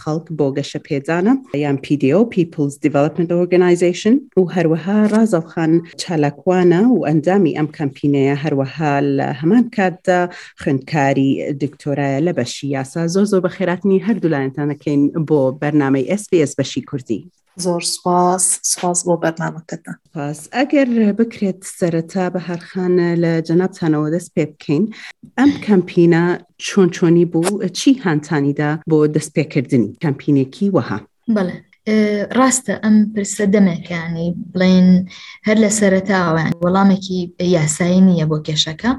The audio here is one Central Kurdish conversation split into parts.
خەڵک بۆ گەشە پێدانە یان پیدێو، People's Development Organization، و هەروەها ڕازەو خان چالاکوانە و ئەندامی ئەم کەمپینەیە هەروەها لە هەمان کاتدا خوێندکاری دکتۆرایە لە بەشی یاسا زۆر زۆر بەخێراتنی هەردوولایەنتان دەکەین بۆ بەرنامەی SBS بەشی کوردی. زۆر سوپاس سوپاس بۆ بەرنامەکەتان. سوپاس ئەگەر بکرێت سەرەتا بە هەرخان لە جەنابتانەوە دەست پێ بکەین ئەم کەمپینە چۆن چۆنی بوو چی هانتانیدا بۆ دەستپێکردنی کەمپینێکی وەها بەڵێ ڕاستە ئەم پرسە دەمێکانی بڵێن هەر لە سەرەتاوەیان وەڵامێکی یاسایی نییە بۆ کێشەکە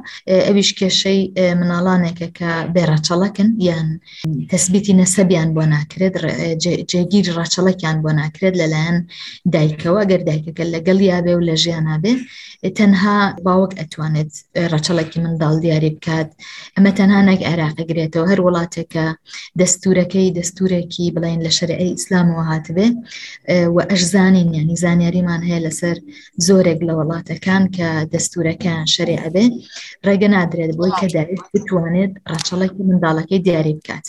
ئەویش کێشەی مناڵانێکە کە بێڕەچەڵەکن یان تەسبیتی نەسەبیان بۆ ناکرێت جێگیری ڕاچەڵەکیان بۆ ناکرێت لەلایەن دایکەوە گەر دایکەکە لەگەڵ یاێ و لە ژیانناێ تەنها باوەک ئەتوانێت ڕەچەڵکی منداڵ دیاری بکات ئەمە تەنها نەک عێراقەگرێتەوە هەر وڵاتێکە دەستورەکەی دەستورێکی بڵین لە شەرعی ئیسلامەوە هاتبێ و ئەشزانین یعنی زانیاریمان هەیە لەسەر زۆرێک لە وڵاتەکان کە دەستورەکان شەرێ ئەبێ ڕێگە نادرێت بۆی کە دایک بتوانێت ڕەچەڵێکی منداڵەکەی دیاری بکات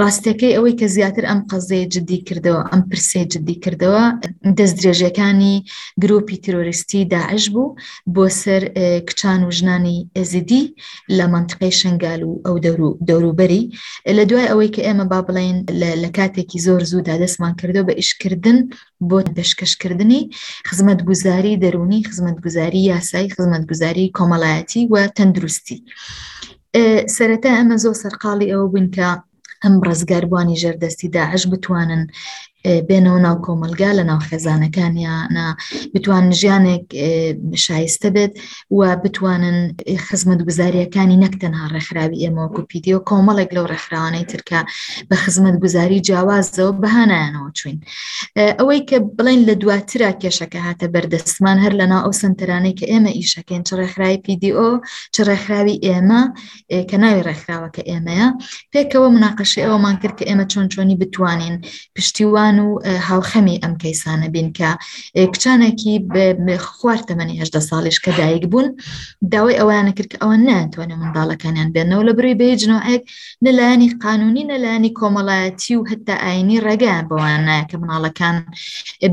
ڕاستەکەی ئەوەی کە زیاتر ئەم قەزەیە جددی کردەوە ئەم پرسێ جددی کردەوە دەست درێژەکانی گرروپی ترۆریستی داعش بوو بۆ سەر کچان و ژنانی ئەزیدی لە منتقەی شنگال و ئەو دەوروبەری لە دوای ئەوەی کە ئێمە با بڵین لە کاتێکی زۆر زوودا دەستمان کردو بە ئیشکردن بۆ پێشکەشکردنی خزمەتگوزاری دەروونی خزمەتگوزاری یاسایی خزمەتگوزاری کۆمەڵایەتی و تەندروستی سەرەتا ئەمە زۆر سەرقاڵی ئەوە بووین کە ئەم ڕزگاربووانی ژێردەستی داعش بتوانن بێنەوە ناو کۆمەلگا لە ناو خێزانەکانیانە بتوان ژیانێک شایستە بێت و بتوانن خزمەت گوزاریەکانی نەک تەنها ڕێکخراوی ئێمەوەکو پیددیو کۆمەڵێک لەو ڕێکخراوانەی ترکە بە خزمەت گوزاری جیاوازەوە بەهانایانەوە چوین ئەوەی کە بڵێن لە دواترا کێشەکە هاتە بەردەستمان هەر لەنا ئەو سنتەرانەی کە ئێمە ئیشەکەین چ ڕێکخراوی پیددیو چ ڕێکخراوی ئێمە کە ناوی ڕێکخراوەکە ئێمەیە پێکەوە مناقەشی ئەومان کرد کە ئێمە چۆن چۆنی بتوانین پشتیوان و هاوخەمی ئەم کەیسانە بین کە کچانێکی خوارد تەمەنی هەدە ساڵیش کە دایک بوون داوای ئەویانە کرد کە ئەوە ناتوانێت منداڵەکانیان بێنەوە لە بروی بەی جنۆعێک نەلایەنی قانونی نەلایەنی کۆمەڵایەتی و هەتا ئاینی ڕێگەیان بەوان نایە کە مناڵەکان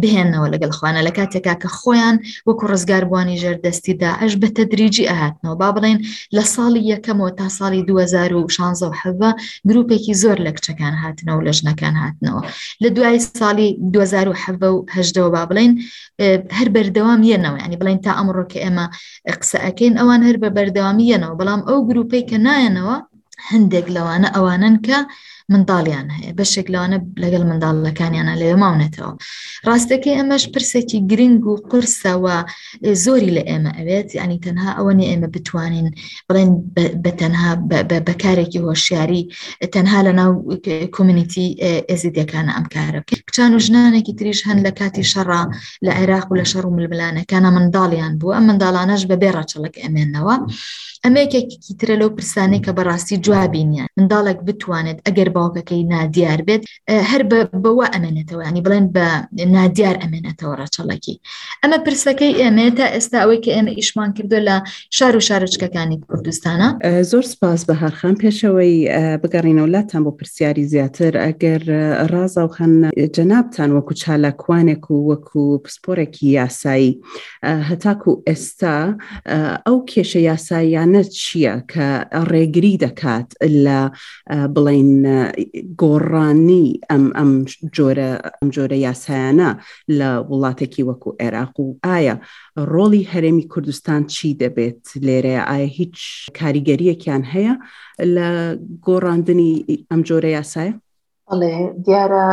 بهێنەوە لەگەڵ خوانە لە کاتێکا کە خۆیان وەکو ڕزگار بوانی ژێر دەستی داعش بە تەدریجی ئەهاتنەوە با بڵێن لە ساڵی یەکەمەوە تا ساڵی 2016 گرروپێکی زۆر لە کچەکان هاتنەوە لە ژنەکان هاتنەوە لە دوای ساڵی 2010ەوە با بڵێن هەر بەردەوام یەنەوە ینی بڵێن تا ئەمڕۆ کە ئێمە قسە ئەەکەین ئەوان هەر بە بەردەوامی یەنەوە بەڵام ئەو گرروپەی کە نایەنەوە هەندێک لەوانە ئەوانن کە منداڵیان هەیە بەشێک لەوانە لەگەڵ منداڵەکانیانە لەوێ ماونەتەوە ڕاستەکەی ئەمەش پرسێکی گرنگ و قرسەوە زۆری لە ئێمە ئەوێت ینی تەنها ئەوە نێ ئێمە بتوانین بڵێن بە تەنها بەکارێکی هۆشیاری تەنها لە ناو کۆمنیتی ئێزیدەکانە ئەم کارە کچان و ژنانێکی تریش هەن لە کاتی شەڕا لە عێراق و لە شەڕ و ململانەکانە منداڵیان بووە منداڵانەش بەبێ ڕەچەڵک ئەمێنەوە ئەمێکێک یەکێکیترە لەو پرسانەی کە بەڕاستی جوابینە منداڵێک بتوانێت ئەگەر باوکەکەی نادیار بێت هەر بەوە ئەمێنێتەوە ینی بڵێن بە نادیار ئەمێنێتەوە ڕەچەڵکی ئەمە پرسەکەی ئێمە تا ئێستا ئەوەی کە ئێمە ئیشمان کردو لە شار و شارچکەکانی کوردستانە زۆر سپاس بە هەرخان پێشەوەی بگەڕینەوە لاتان بۆ پرسیاری زیاتر ئەگەر ڕازاوخان جەنابان وەکو چالاکوانێک و وەکو پسپۆرێکی یاسایی هەتاکو ئێستا ئەو کێشە یاساییانە چییە کە ڕێگری دەکات لە بڵین گۆڕانی ئەم ئەم جۆرە ئەم جۆرە یاسایانە لە وڵاتێکی وەکو عێراق و ئایا ڕۆڵی هەرێمی کوردستان چی دەبێت لێرەیە ئایا هیچ کاریگەریەکیان هەیە لە گۆڕاندنی ئەم جۆرە یاسایە؟ بەڵێ دیارە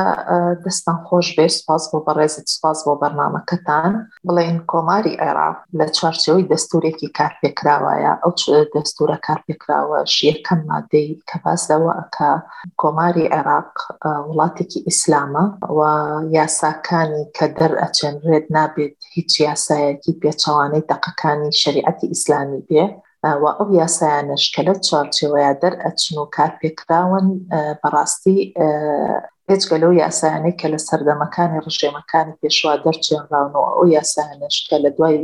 دەستان خۆش بێ سپاس بۆ بەڕێزت سپاس بۆ بەرنمەکەتان بڵێن کۆماری عێراق لە چارچەوەی دەستورێکی کارپێکراوایە ئەو دەستورە کارپێکراوە شیەکەم مادەی کە باس لەوە ئەک کۆماری عێراق وڵاتێکی ئیسلامە و یاساکانی کە دەرئەچێنرێت نابێت هیچ یاسایەکی پێچەوانەی دەقەکانی شریعەتی ئیسلامی بێ و ئەو یاسایانەش کە لەو چوارچێوەیە دەرئەچن و کارپێکراون بەڕاستی پێچگە لەو یاسایانەی کە لە سەردەمەکانی ڕژێمەکانی پێشوا دەرچێنراون و ئەو یاسایانەش کە لە دوای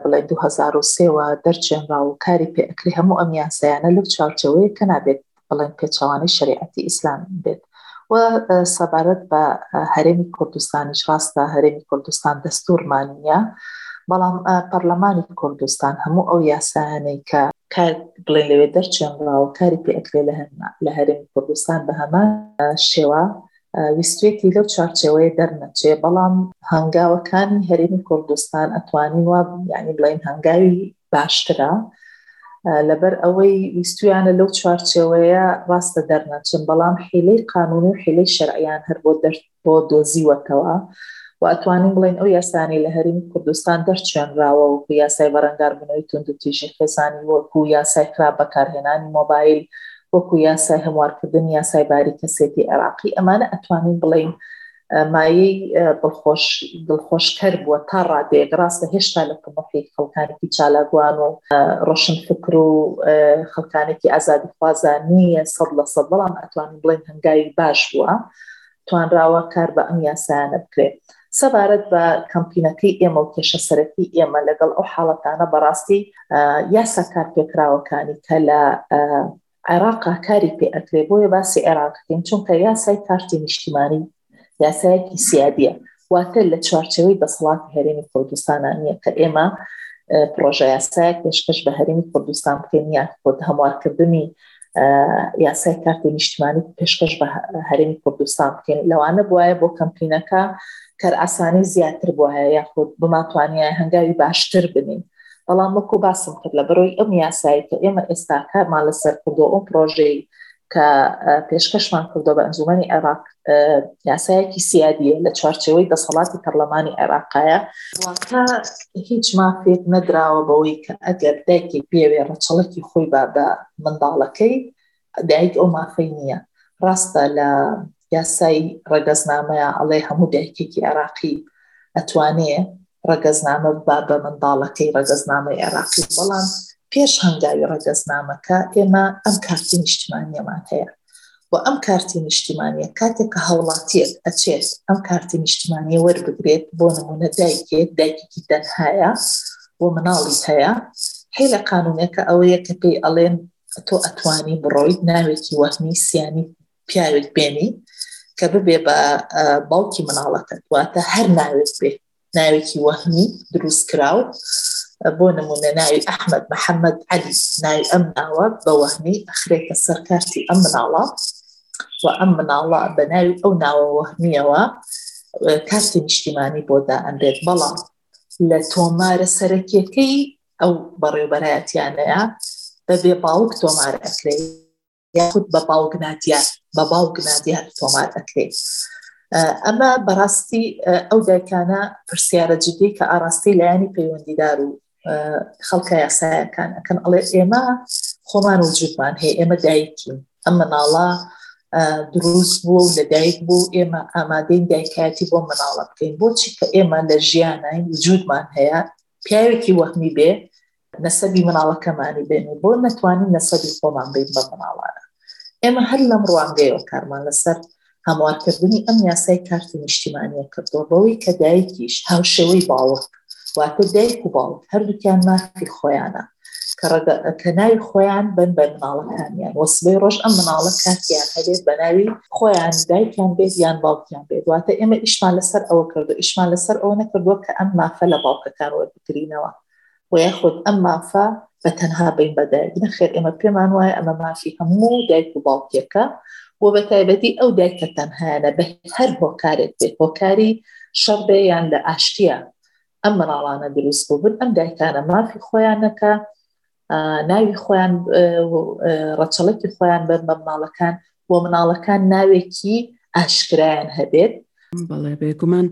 بڵێ 2023وە دەرچێنرا و کاری پێئەکری هەموو ئەم یاسایانە لەو چوارچەوەیە کە نابێت بڵێن پێچەوانەی شەریعەتی ئیسلام بێت و سەبارەت بە هەرێمی کوردستانیش ڕاستە هەرێمی کوردستان دەستورمان نیە بەڵام پەرلەمانی کوردستان هەموو ئەو یاسایانەی کە کار بڵێن لەوێ دەرچێنراوە کاری پێکرێ لە هەرێمی کوردستان بە هەمان شێوە ویستویەتی لەو چوارچێوەیە دەرنەچێ بەڵام هەنگاوەکانی هەرێمی کوردستان ئەتوانین وا یعنی بڵین هەنگاوی باشترە لەبەر ئەوەی ویستویانە لەو چوارچێوەیە ڕاستە دەرنەچن بەڵام حیلەی قانونی و حیلەی شەرعیان هەر بۆ دەر بۆ دۆزیوەتەوە و ئەتوانین بڵین ئەو یاسانی لە هەرمی کوردستان دەرچێنراوە و یاسای بەرەنگاربوونەوەی توندتیژی خێزانی وەکو یاسای خراپ بەکارهێنانی مۆبایل وەکو یاسای هەموارکردنی یاسای باری کەسێتی عێراقی ئەمانە ئەتوانین بڵێین مایەی دڵخۆشکەر بووە تا ڕادێک ڕاستە هێشتا لە تمەحی خەڵکانێکی چالاگوان و ڕۆشن فکر و خەڵکانێکی ئازادیخوازان نییە سەد لە سەد بەڵام ئەتوانین بڵێن هەنگاوی باش بووە توانراوە کار بە ئەم یاسایانە بکرێت. سەبارەت بە کەمپینەکەی ئێمە و کێشە سەرەکی ئێمە لەگەڵ ئەو حاڵەتانە بەڕاستی یاسا کارپێکراوەکانی کە لە عێراقا کاری پێ ئەکرێ بۆیە باسی عێراقین چونکە یاسای کارتی نیشتیمانی یاسایەکی سیادیە واتە لە چوارچەوەی دەسەڵات هەرێمی کوردستانە نیە کە ئێمە پرۆژە یاسایەک پێشکەش بە هەرمی کوردستان بکەین یا خۆت هەموارکردنی یاسای کارتی نیشتمانی پێشکەش بە هەرێمی کوردستان بکەین لەوانە بواە بۆ کەمپینەکە کەرئاسانی زیاتر بواە یاخود بماتوانیە هەنگاوی باشتر بنین بەڵام وەکو باسم کرد لە بەرۆی ئەم یاسایی کە ئێمە ئێستا کارمان لەسەر کردو ئەو پرۆژەی کە پێشکەشمان کردو بە ئەنجومی عێراق یاسایەکی سیادیە لە چوارچەوەی دەسەڵاتی پەرلەمانی عێراقایە واتا هیچ مافێک نەدراوە بەوەی کە ئەگەر دایکێک پێوێ ڕەچەڵکی خۆی با بە منداڵەکەی دایک ئەو مافەی نییە ڕاستە لە یاسای ڕەگەزنامەیە ئەڵێ هەموو دایکێکی عێراقی ئەتوانێ ڕەگەزنامە ببا بە منداڵەکەی ڕەگەزنامەی عێراقی بەڵام پێش هەنگاوی ڕەگەزنامەکە ئێمە ئەم کارتی نیشتمانیەمان هەیە و ئەم کارتی نیشتیمانە کاتێک کە هاوڵاتیەک ئەچێت ئەم کارتی نیشتیمانە وەربگرێت بۆ نمونە دایکێت دایکێکی تەنهایە بۆ مناڵی هەیە هەی لە قانونەکە ئەوەیە کە پێی ئەڵێن تۆ ئەتوانی بڕۆیت ناوێکی وەهمی سیانی پیاوێک بێنی کە ببێ بە باوکی مناڵەکەت واتە هەر ناوێک بێ ناوێکی وەهمی دروست کراو بۆ نمونە ناوی ئەحمد محەممەد علی ناوی ئەم ناوە بە وەهمی ئەخرێتە سەرکارتی ئەم مناڵە و ئەم مناڵە بە ناوی ئەو ناوە وەهمیەوە کارتی نیشتیمانی بۆ دا ئەندێت بەڵام لە تۆمارە سەرەکیەکەی ئەو بەڕێوبەرایەتیانەیە بەبێ باوک تۆمارە ئەکرێت یاخود بە باوک نادیار بە باوک نادیار تۆمار ئەکرێت ئەمە بەڕاستی ئەو دایکانە پرسیارە جدی کە ئاراستی لایەنی پەیوەندیدار و خەڵکە یاسایەکان ئەەکەن ئەڵێ ئێمە خۆمان و جووتمان هەیە ئێمە دایکین ئەم مناڵە دروست بووە و لە دایک بوو ئێمە ئامادەین دایکایەتی بۆ مناڵە بکەین بۆچی کە ئێمە لە ژیانین وجودمان هەیە پیاوێکی وەهمی بێ نەسەبی مناڵەکەمانی بێن و بۆ نەتوانین نەسەبی خۆمان بین بە مناڵانە. ئێمە هەر لەم ڕوانگەیەوە کارمان لەسەر هەموارکردنی ئەم یاسای کارتی نیشتیمانییە کردووە بەوەی کە دایکیش هاوشێوەی باوک واتە دایک و باوک هەردووکیان مافی خۆیانە کە ڕەگە کە ناوی خۆیان بن بە مناڵەکانیان وە سبەی ڕۆژ ئەم مناڵە کاتیان هەبێت بە ناوی خۆیان دایکیان بێت یان باوکیان بێت واتە ئێمە ئیشمان لەسەر ئەوە کردو ئیشمان لەسەر ئەوە نەکردووە کە ئەم مافە لە باوکەکان وەربگرینەوە. و یاخود ئەم مافە بە تەنها بین بە دایک نەخێر ئێمە پێمان وایە ئەمە مافی هەموو دایک و باوکێکە و بە تایبەتی ئەو دایکە تەنهایانە بە هەر هۆکارێک بێت هۆکاری شەڕ بێ یان لە ئاشتیە ئەم مناڵانە دروست بوو بن ئەم دایکانە مافی خۆیانەکە ناوی خۆیان ڕەچەڵکی خۆیان بەر بە مناڵەکان بۆ مناڵەکان ناوێکی ئاشکرایان هەبێت بەڵێ بێگومان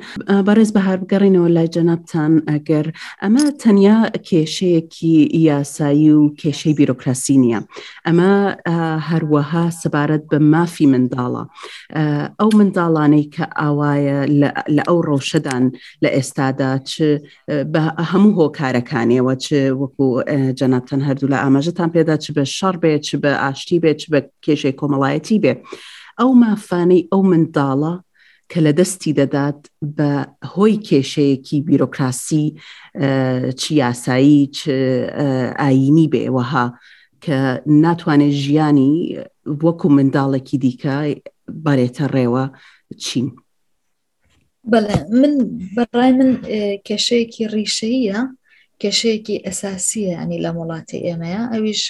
بەڕێز بە هەر بگەڕینەوە لای جەنابان ئەگەر ئەمە تەنیا کێشەیەکی یاسایی و کێشەی بیرۆکراسی نییە ئەمە هەروەها سەبارەت بە مافی منداڵە ئەو منداڵانەی کە ئاوایە لە ئەو ڕەوشەدان لە ئێستادا چ بە هەموو هۆکارەکانەوە چ وەکو جەنابتەن هەردوو لە ئاماژەتان پێدا چ بە شەڕ بێ چ بە ئاشتی بێ چ بە کێشەی کۆمەڵایەتی بێ ئەو مافانەی ئەو منداڵە کە لە دەستی دەدات بە هۆی کێشەیەکی بیرۆکراسی چ یاسایی چ ئاینی بێ وەها کە ناتوانێت ژیانی وەکو منداڵێکی دیکە بارێتە ڕێوە چین. بەڵێ من بەڕای من کێشەیەکی ڕیشەیە کێشەیەکی ئەساسیە ینی لە وڵاتی ئێمەیە ئەویش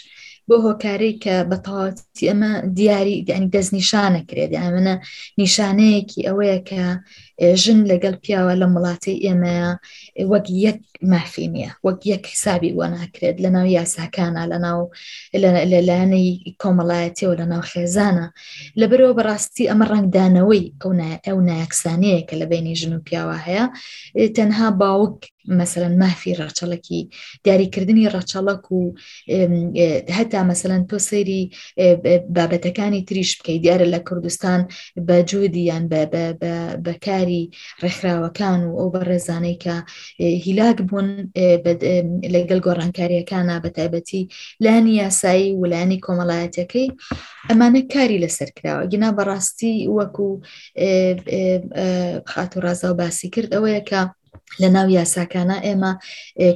بۆ هۆکاری کە بەتەواتی ئەمە دیاری دانی دەستنیشانە کرێت ئەمەە نیشانەیەکی ئەوەیە کە ژن لەگەڵ پیاوە لە وڵاتی ئێمەیە وەک یەک مافی نییە وەک یەک حسابی وە ناکرێت لە ناو یاساکانە لە ناو لەلایەنەی کۆمەڵایەتیەوە لە ناو خێزانە لەبەرەوە بەڕاستی ئەمە ڕنگدانەوەی ئەو ئەو نایەکسانەیە کە لە بینی ژن و پیاوە هەیە تەنها باوک مەسەن مافی ڕەچەڵکی دیاریکردنی ڕەچەڵک و هەتا مەسەن تۆ سەیری بابەتەکانی تریش بکەی دیارە لە کوردستان بە جودیان بەکاری ڕێکخراوەکان و ئەو بەڕێزانەی کە هیلاک بوون لەگەل گۆڕانکاریەکانە بە تایبەتی لانی یاسایی ولانی کۆمەڵایەتەکەی ئەمانە کاری لەسەر کراوە گینا بەڕاستی وەکو خاتو ڕازا و باسی کرد ئەوەیە کە لە ناو یاساکانە ئێمە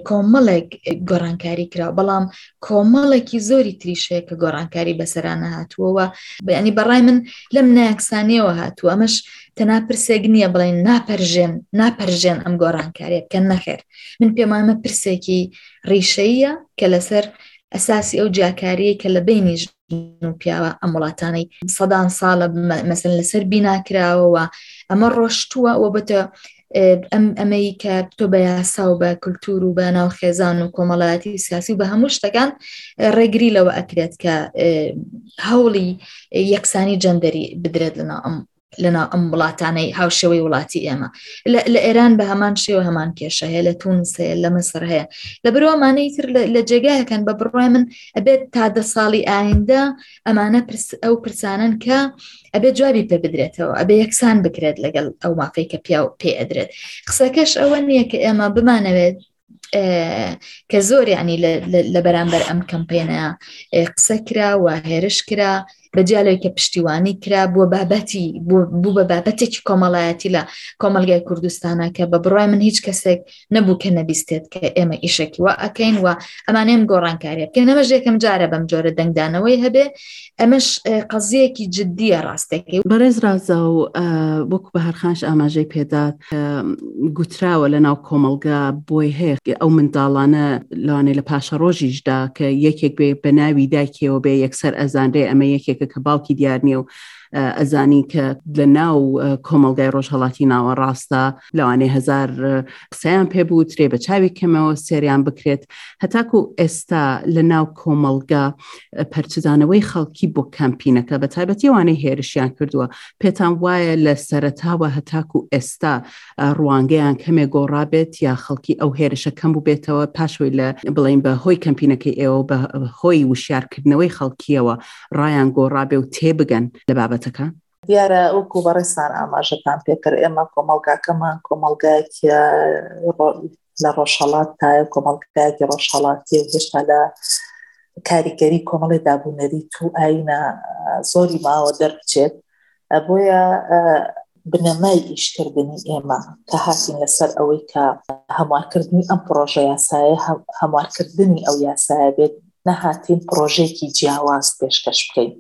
کۆمەڵێک گۆڕانکاری کرا بەڵام کۆمەڵێکی زۆری تریشەیە کە گۆڕانکاری بەسەرانە هاتووەوە بەینی بەڕای من لەم ناکسانیەوە هاتووە ئەمەش تەنا پرسێک نییە بڵێن ناپەرژێن ناپەرژێن ئەم گۆڕانکاریە بکەن نەخێر من پێمانمە پرسێکی ڕیشەیە کە لەسەر ئەساسی ئەو جیاکاریە کە لە بینی و پیاوە ئەم وڵاتانەی سەدان ساڵە مەسن لەسەر بیناکراوەوە ئەمە ڕۆشتووە و بەتە ئەم ئەمەی کە تۆ بە یاسا و بە کللتور و بە ناو خێزان و کۆمەڵایەتی و سیاسی و بە هەموو شتەکان ڕێگری لەوە ئەکرێت کە هەوڵی یەکسانی جەندەری بدرێت لەنا ئەم لەناو ئەم وڵاتانەی هاوشێوەی وڵاتی ئێمە لە ئێران بە هەمان شێوە هەمان کێشە هەیە لە تونس هەیە لە مەسەر هەیە لە برۆمانەی تر لە جێگایەکەن بە بڕای من ئەبێت تا دە ساڵی ئایندە ئەمانە ئەو پرسانن کە ئەبێ جوابی پێ بدرێتەوە ئەبێ یەکسان بکرێت لەگەڵ ئەو مافەی کە پیا و پێ ئەدرێت قسەکەش ئەوە نییە کە ئێمە بمانەوێت کە زۆر ینی لە بەرامبەر ئەم کەمپێنە قسە کرا و هێرش کرا بەجیالۆی کە پشتیوانی کرا بۆ بابەتی بوو بە بابەتێکی کۆمەڵایەتی لە کۆمەلگای کوردستانە کە بە بڕای من هیچ کەسێک نەبوو کە نەبیستێت کە ئێمە ئیشەکی وە ئەکەین و ئەمانێم گۆڕانکاریە بکەن نەمەژێکم جارە بەم جۆرە دەنگدانەوەی هەبێ ئەمەش قەزیەکی جددیە ڕاستەکە بەڕێز ڕازا و وەک بە هەرخانش ئاماژەی پێدا گوتراوە لە ناو کۆمەلگا بۆی هەیە ئەو منداڵانە لەوانەیە لە پاشە ڕۆژیشدا کە یەکێک بێ بە ناوی دایکەوە بێ یەکسەر ئەزانرێ ئەمە یەکێکە کە باوکی دیار نیە و ئەزانی کە لە ناو کۆمەلگای ڕۆژهڵاتی ناوەڕاستە لەوانێ هزار قسەیان پێ بوو ترێ بە چاوی کەمەوە سێریان بکرێت هەتاکو ئێستا لە ناو کۆمەڵگا پەرچدانەوەی خەڵکی بۆ کەمپینەکە بە تایبەتی وانەی هێرشیان کردووە پێتان وایە لە سەرتاوە هەتاکو ئێستا ڕوانگەیان کەمێ گۆڕابێت یا خەڵکی ئەو هێرشە کەم بووبێتەوە پاشوی لە بڵین بە هۆی کەمپینەکەی ئێوە بە هۆی وشارکردنەوەی خەڵکیەوە ڕایان گۆڕابێ و تێبگەن لە بابەتەکان دیارە وەکو بەڕێزتان ئاماژەتان پێکرد ئێمە کۆمەڵگاکەمان کۆمەڵگایەکە لە ڕۆژهەڵات تایە کۆمەڵگایەکی ڕۆژهەڵاتی و هێشتا لە کاریگەری کۆمەڵی دابوونەری تو ئاینە زۆری ماوە دەربچێت بۆیە بنەمای ئیشکردنی ئێمە کە هاتین لەسەر ئەوەی کە هەموارکردنی ئەم پرۆژە یاسایە هەموارکردنی ئەو یاسایە بێت نەهاتین پڕۆژێکی جیاواز پێشکەش بکەین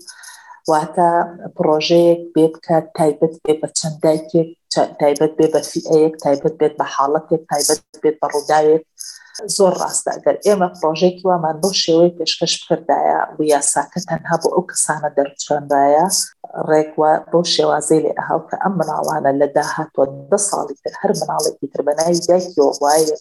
واتە پڕۆژەیەک بێ بکات تایبەت بێ بە چەند دایکێک تایبەت بێ بە فیئەیەک تایبەت بێت بە حاڵەتێک تایبەت بێت بە ڕووداوێک زۆر ڕاستە ئەگەر ئێمە پرۆژێکی وامان بۆ شێوەی پێشکەش کردایە بە یاساکە تەنها بۆ ئەو کەسانە دەرچراندایە ڕێکوە بۆ شێوازەی لێ ئەهاو کە ئەم مناڵانە لە داهاتوە دە ساڵی تر هەر مناڵێکی تر بەناوی دایکیەوە وایە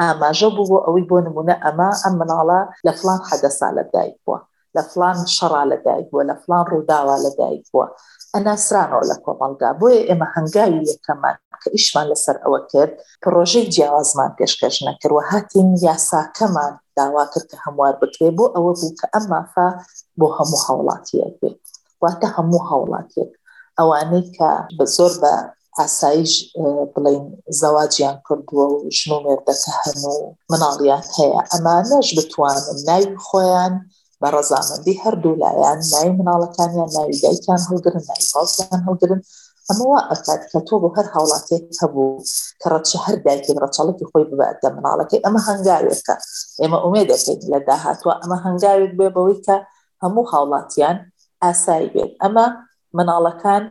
ئاماژە بوو بۆ ئەوەی بۆ نموونە ئەمە، ئەم منداڵە لە فڵان حەدەسا لە دایک بووە، لە فڵان شەڕا لە دایک بووە، لە فڵان ڕووداوا لە دایک بووە، ئەناسرانەوە لە کۆمەڵگا، بۆیە ئێمە هەنگاوی یەکەممان کە ئیشمان لەسەر ئەوە کرد، پڕۆژەی جیاوازمان پێشکەش نەکرد و هاتین یاساکەمان داوا کرد کە هەموار بکرێت، بۆ ئەوە بوو کە ئەم مافە بۆ هەموو هاوڵاتییەک بێت. واتە هەموو هاوڵاتیەک ئەوانەی کە بە زۆر بە ئاسایش بڵین زەواجیان کردووە و ژن و مێردەکە هەن و مناڵیان هەیە ئەمانەش بتوانن ناوی خۆیان بە ڕەزامەندی هەردوو لایەن ناوی مناڵەکانیان ناوی دایکیان هەڵگرن ناوی باوکیان هەڵگرن ئەمەوە ئەکات کە تۆ بۆ هەر هاوڵاتێک هەبوو کە ڕەچە هەر دایکێک ڕەچەڵکی خۆی بباتە مناڵەکەی ئەمە هەنگاوێکە ئێمە ئومێ دەکەین لە داهاتوە ئەمە هەنگاوێک بێ بەوەی کە هەموو هاوڵاتیان ئاسایی بێت ئەمە مناڵەکان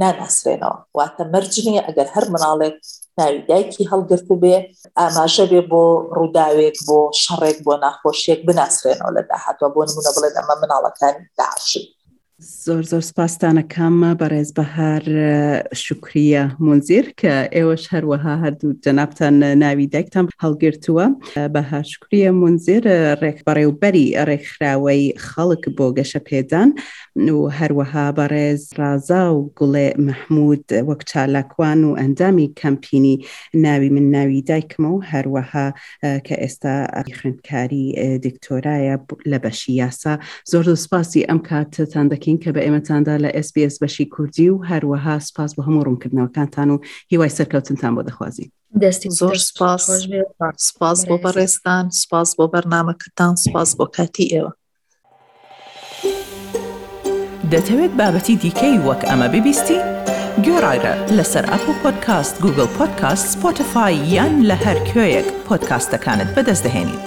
ناناسرێنەوە واتە مەرج نیە ئەگەر هەر مناڵێک ناوی دایکی هەڵگرت بێ ئاماژە بێ بۆ ڕووداوێک بۆ شەڕێک بۆ ناخۆشیێک بناسرێنەوە لە داهاتوە بۆ نمونە بڵێن ئەمە مناڵەکان داعشی زۆر زۆر سپاستانە کامە بەڕێز بەهار شکریە مونزیر کە ئێوەش هەروەها هەردوو جەنابان ناوی دایکتان هەڵگرتووە بەهار شکوریە مونزر ڕێک بەڕێوبەری ڕێکخراوەی خەڵک بۆ گەشەپێدان و هەروەها بەڕێز ڕازا و گوڵێ مەحمود وەک چالاکوان و ئەندامی کەمپینی ناوی من ناوی دایکمە و هەروەها کە ئێستا خوێندکاری دکتۆرایە لە بەشی یاسا زۆر زۆر سپاسی ئەم کاتتان دەکەین کە بە ئێمەتاندا لە SسBS بەشی کوردی و هەروەها سپاس بۆ هەموو ڕوونکردنەوەکانتان و هیوای سەرکەوتنتان بۆ دەخوازین. زۆر سپاس سپاس بۆ بەڕێزتان سپاس بۆ بەرنمەکەتان سپاس بۆ کاتی ئێوە دەتەوێت بابەتی دیکەی وەک ئەمە ببیستی؟ گۆڕایرە لەسەر ئەپ و پۆدکاست گوگل پۆدکاست سپۆتفاای یان لە هەر کوێیەک پۆدکاستەکانت بەدەستدەێنیت.